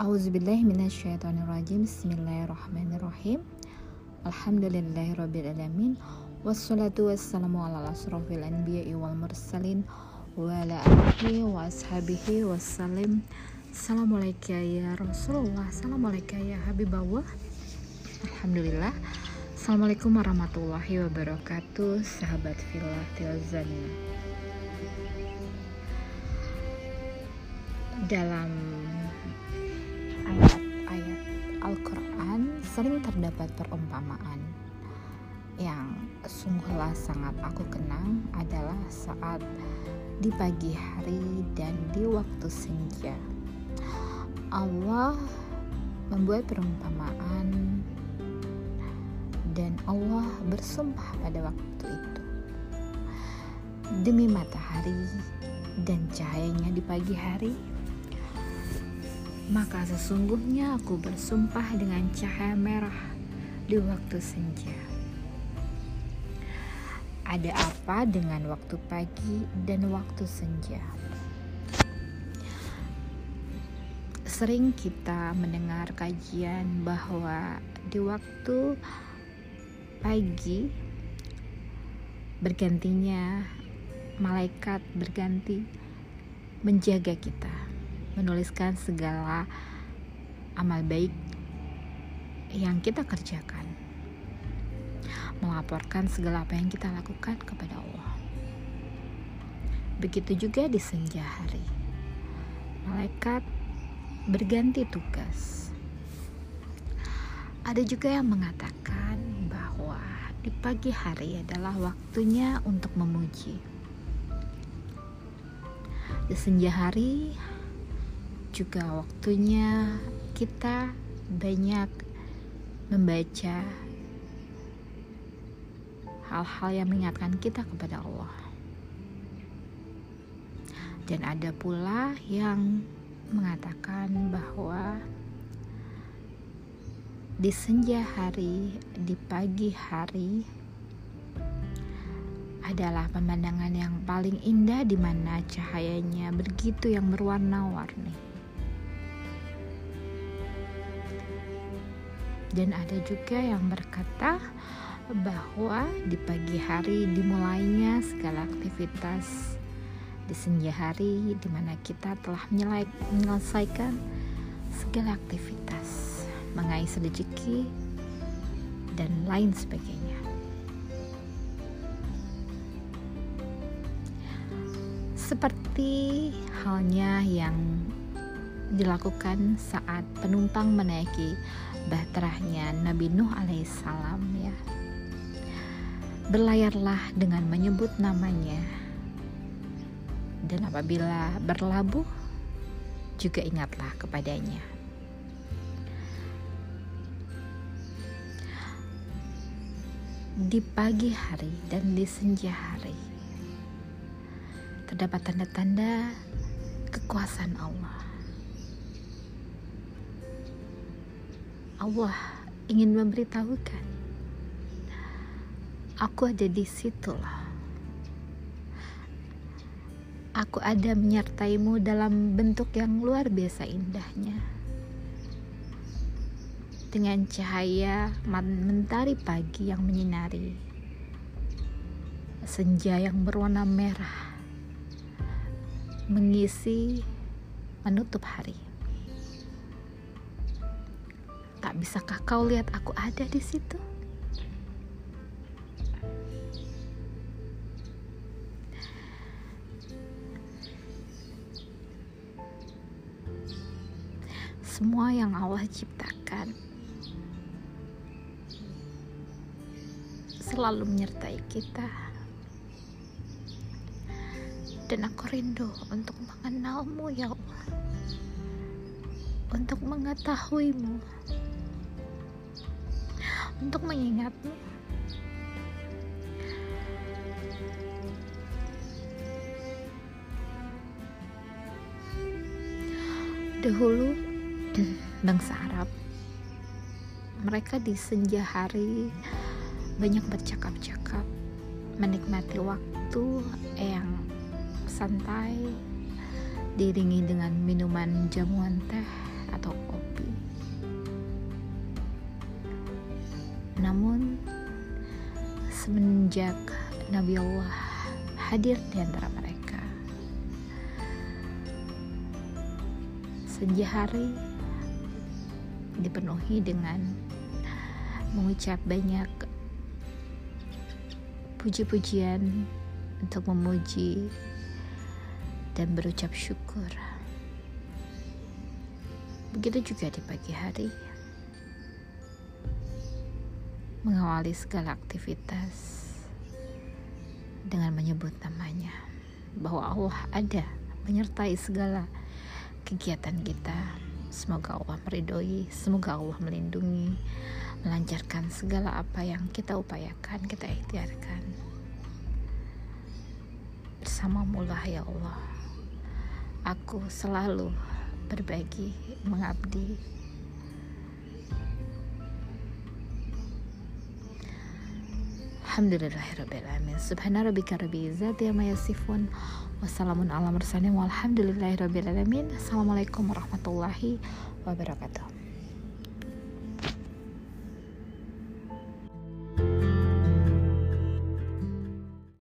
Auzubillahiminasyaitonirrajim Bismillahirrahmanirrahim. Alhamdulillahirrabbilalamin Wassalatu ya Rasulullah. Ya Habibullah. Alhamdulillah. Assalamualaikum warahmatullahi wabarakatuh Sahabat Tilzania Dalam Al-Quran sering terdapat perumpamaan yang sungguhlah sangat aku kenang adalah saat di pagi hari dan di waktu senja. Allah membuat perumpamaan dan Allah bersumpah pada waktu itu demi matahari dan cahayanya di pagi hari maka sesungguhnya aku bersumpah dengan cahaya merah di waktu senja. Ada apa dengan waktu pagi dan waktu senja? Sering kita mendengar kajian bahwa di waktu pagi bergantinya malaikat berganti menjaga kita menuliskan segala amal baik yang kita kerjakan, melaporkan segala apa yang kita lakukan kepada Allah. Begitu juga di senja hari, malaikat berganti tugas. Ada juga yang mengatakan bahwa di pagi hari adalah waktunya untuk memuji. Di senja hari juga waktunya kita banyak membaca hal-hal yang mengingatkan kita kepada Allah. Dan ada pula yang mengatakan bahwa di senja hari, di pagi hari adalah pemandangan yang paling indah di mana cahayanya begitu yang berwarna-warni. Dan ada juga yang berkata bahwa di pagi hari dimulainya segala aktivitas di senja hari di mana kita telah menyelesaikan segala aktivitas mengais rezeki dan lain sebagainya. Seperti halnya yang dilakukan saat penumpang menaiki bahterahnya Nabi Nuh alaihissalam ya. Berlayarlah dengan menyebut namanya. Dan apabila berlabuh juga ingatlah kepadanya. Di pagi hari dan di senja hari terdapat tanda-tanda kekuasaan Allah. Allah ingin memberitahukan. Aku ada di situ loh aku ada menyertaimu dalam bentuk yang luar biasa indahnya. Dengan cahaya mentari pagi yang menyinari. Senja yang berwarna merah. Mengisi menutup hari Tak bisakah kau lihat aku ada di situ? Semua yang Allah ciptakan selalu menyertai kita. Dan aku rindu untuk mengenalmu ya Allah. Untuk mengetahuimu untuk mengingatmu. Dahulu bangsa Arab mereka di senja hari banyak bercakap-cakap menikmati waktu yang santai diringi dengan minuman jamuan teh atau kopi. Namun semenjak Nabi Allah hadir di antara mereka, senja hari dipenuhi dengan mengucap banyak puji-pujian untuk memuji dan berucap syukur. Begitu juga di pagi hari, mengawali segala aktivitas dengan menyebut namanya, bahwa Allah ada menyertai segala kegiatan kita. Semoga Allah meridhoi, semoga Allah melindungi, melancarkan segala apa yang kita upayakan, kita ikhtiarkan. Bersamamu lah ya Allah. Aku selalu berbagi, mengabdi. Alhamdulillahirrabbilalamin Subhana rabbika rabbi izzati Walhamdulillahirrabbilalamin Assalamualaikum warahmatullahi wabarakatuh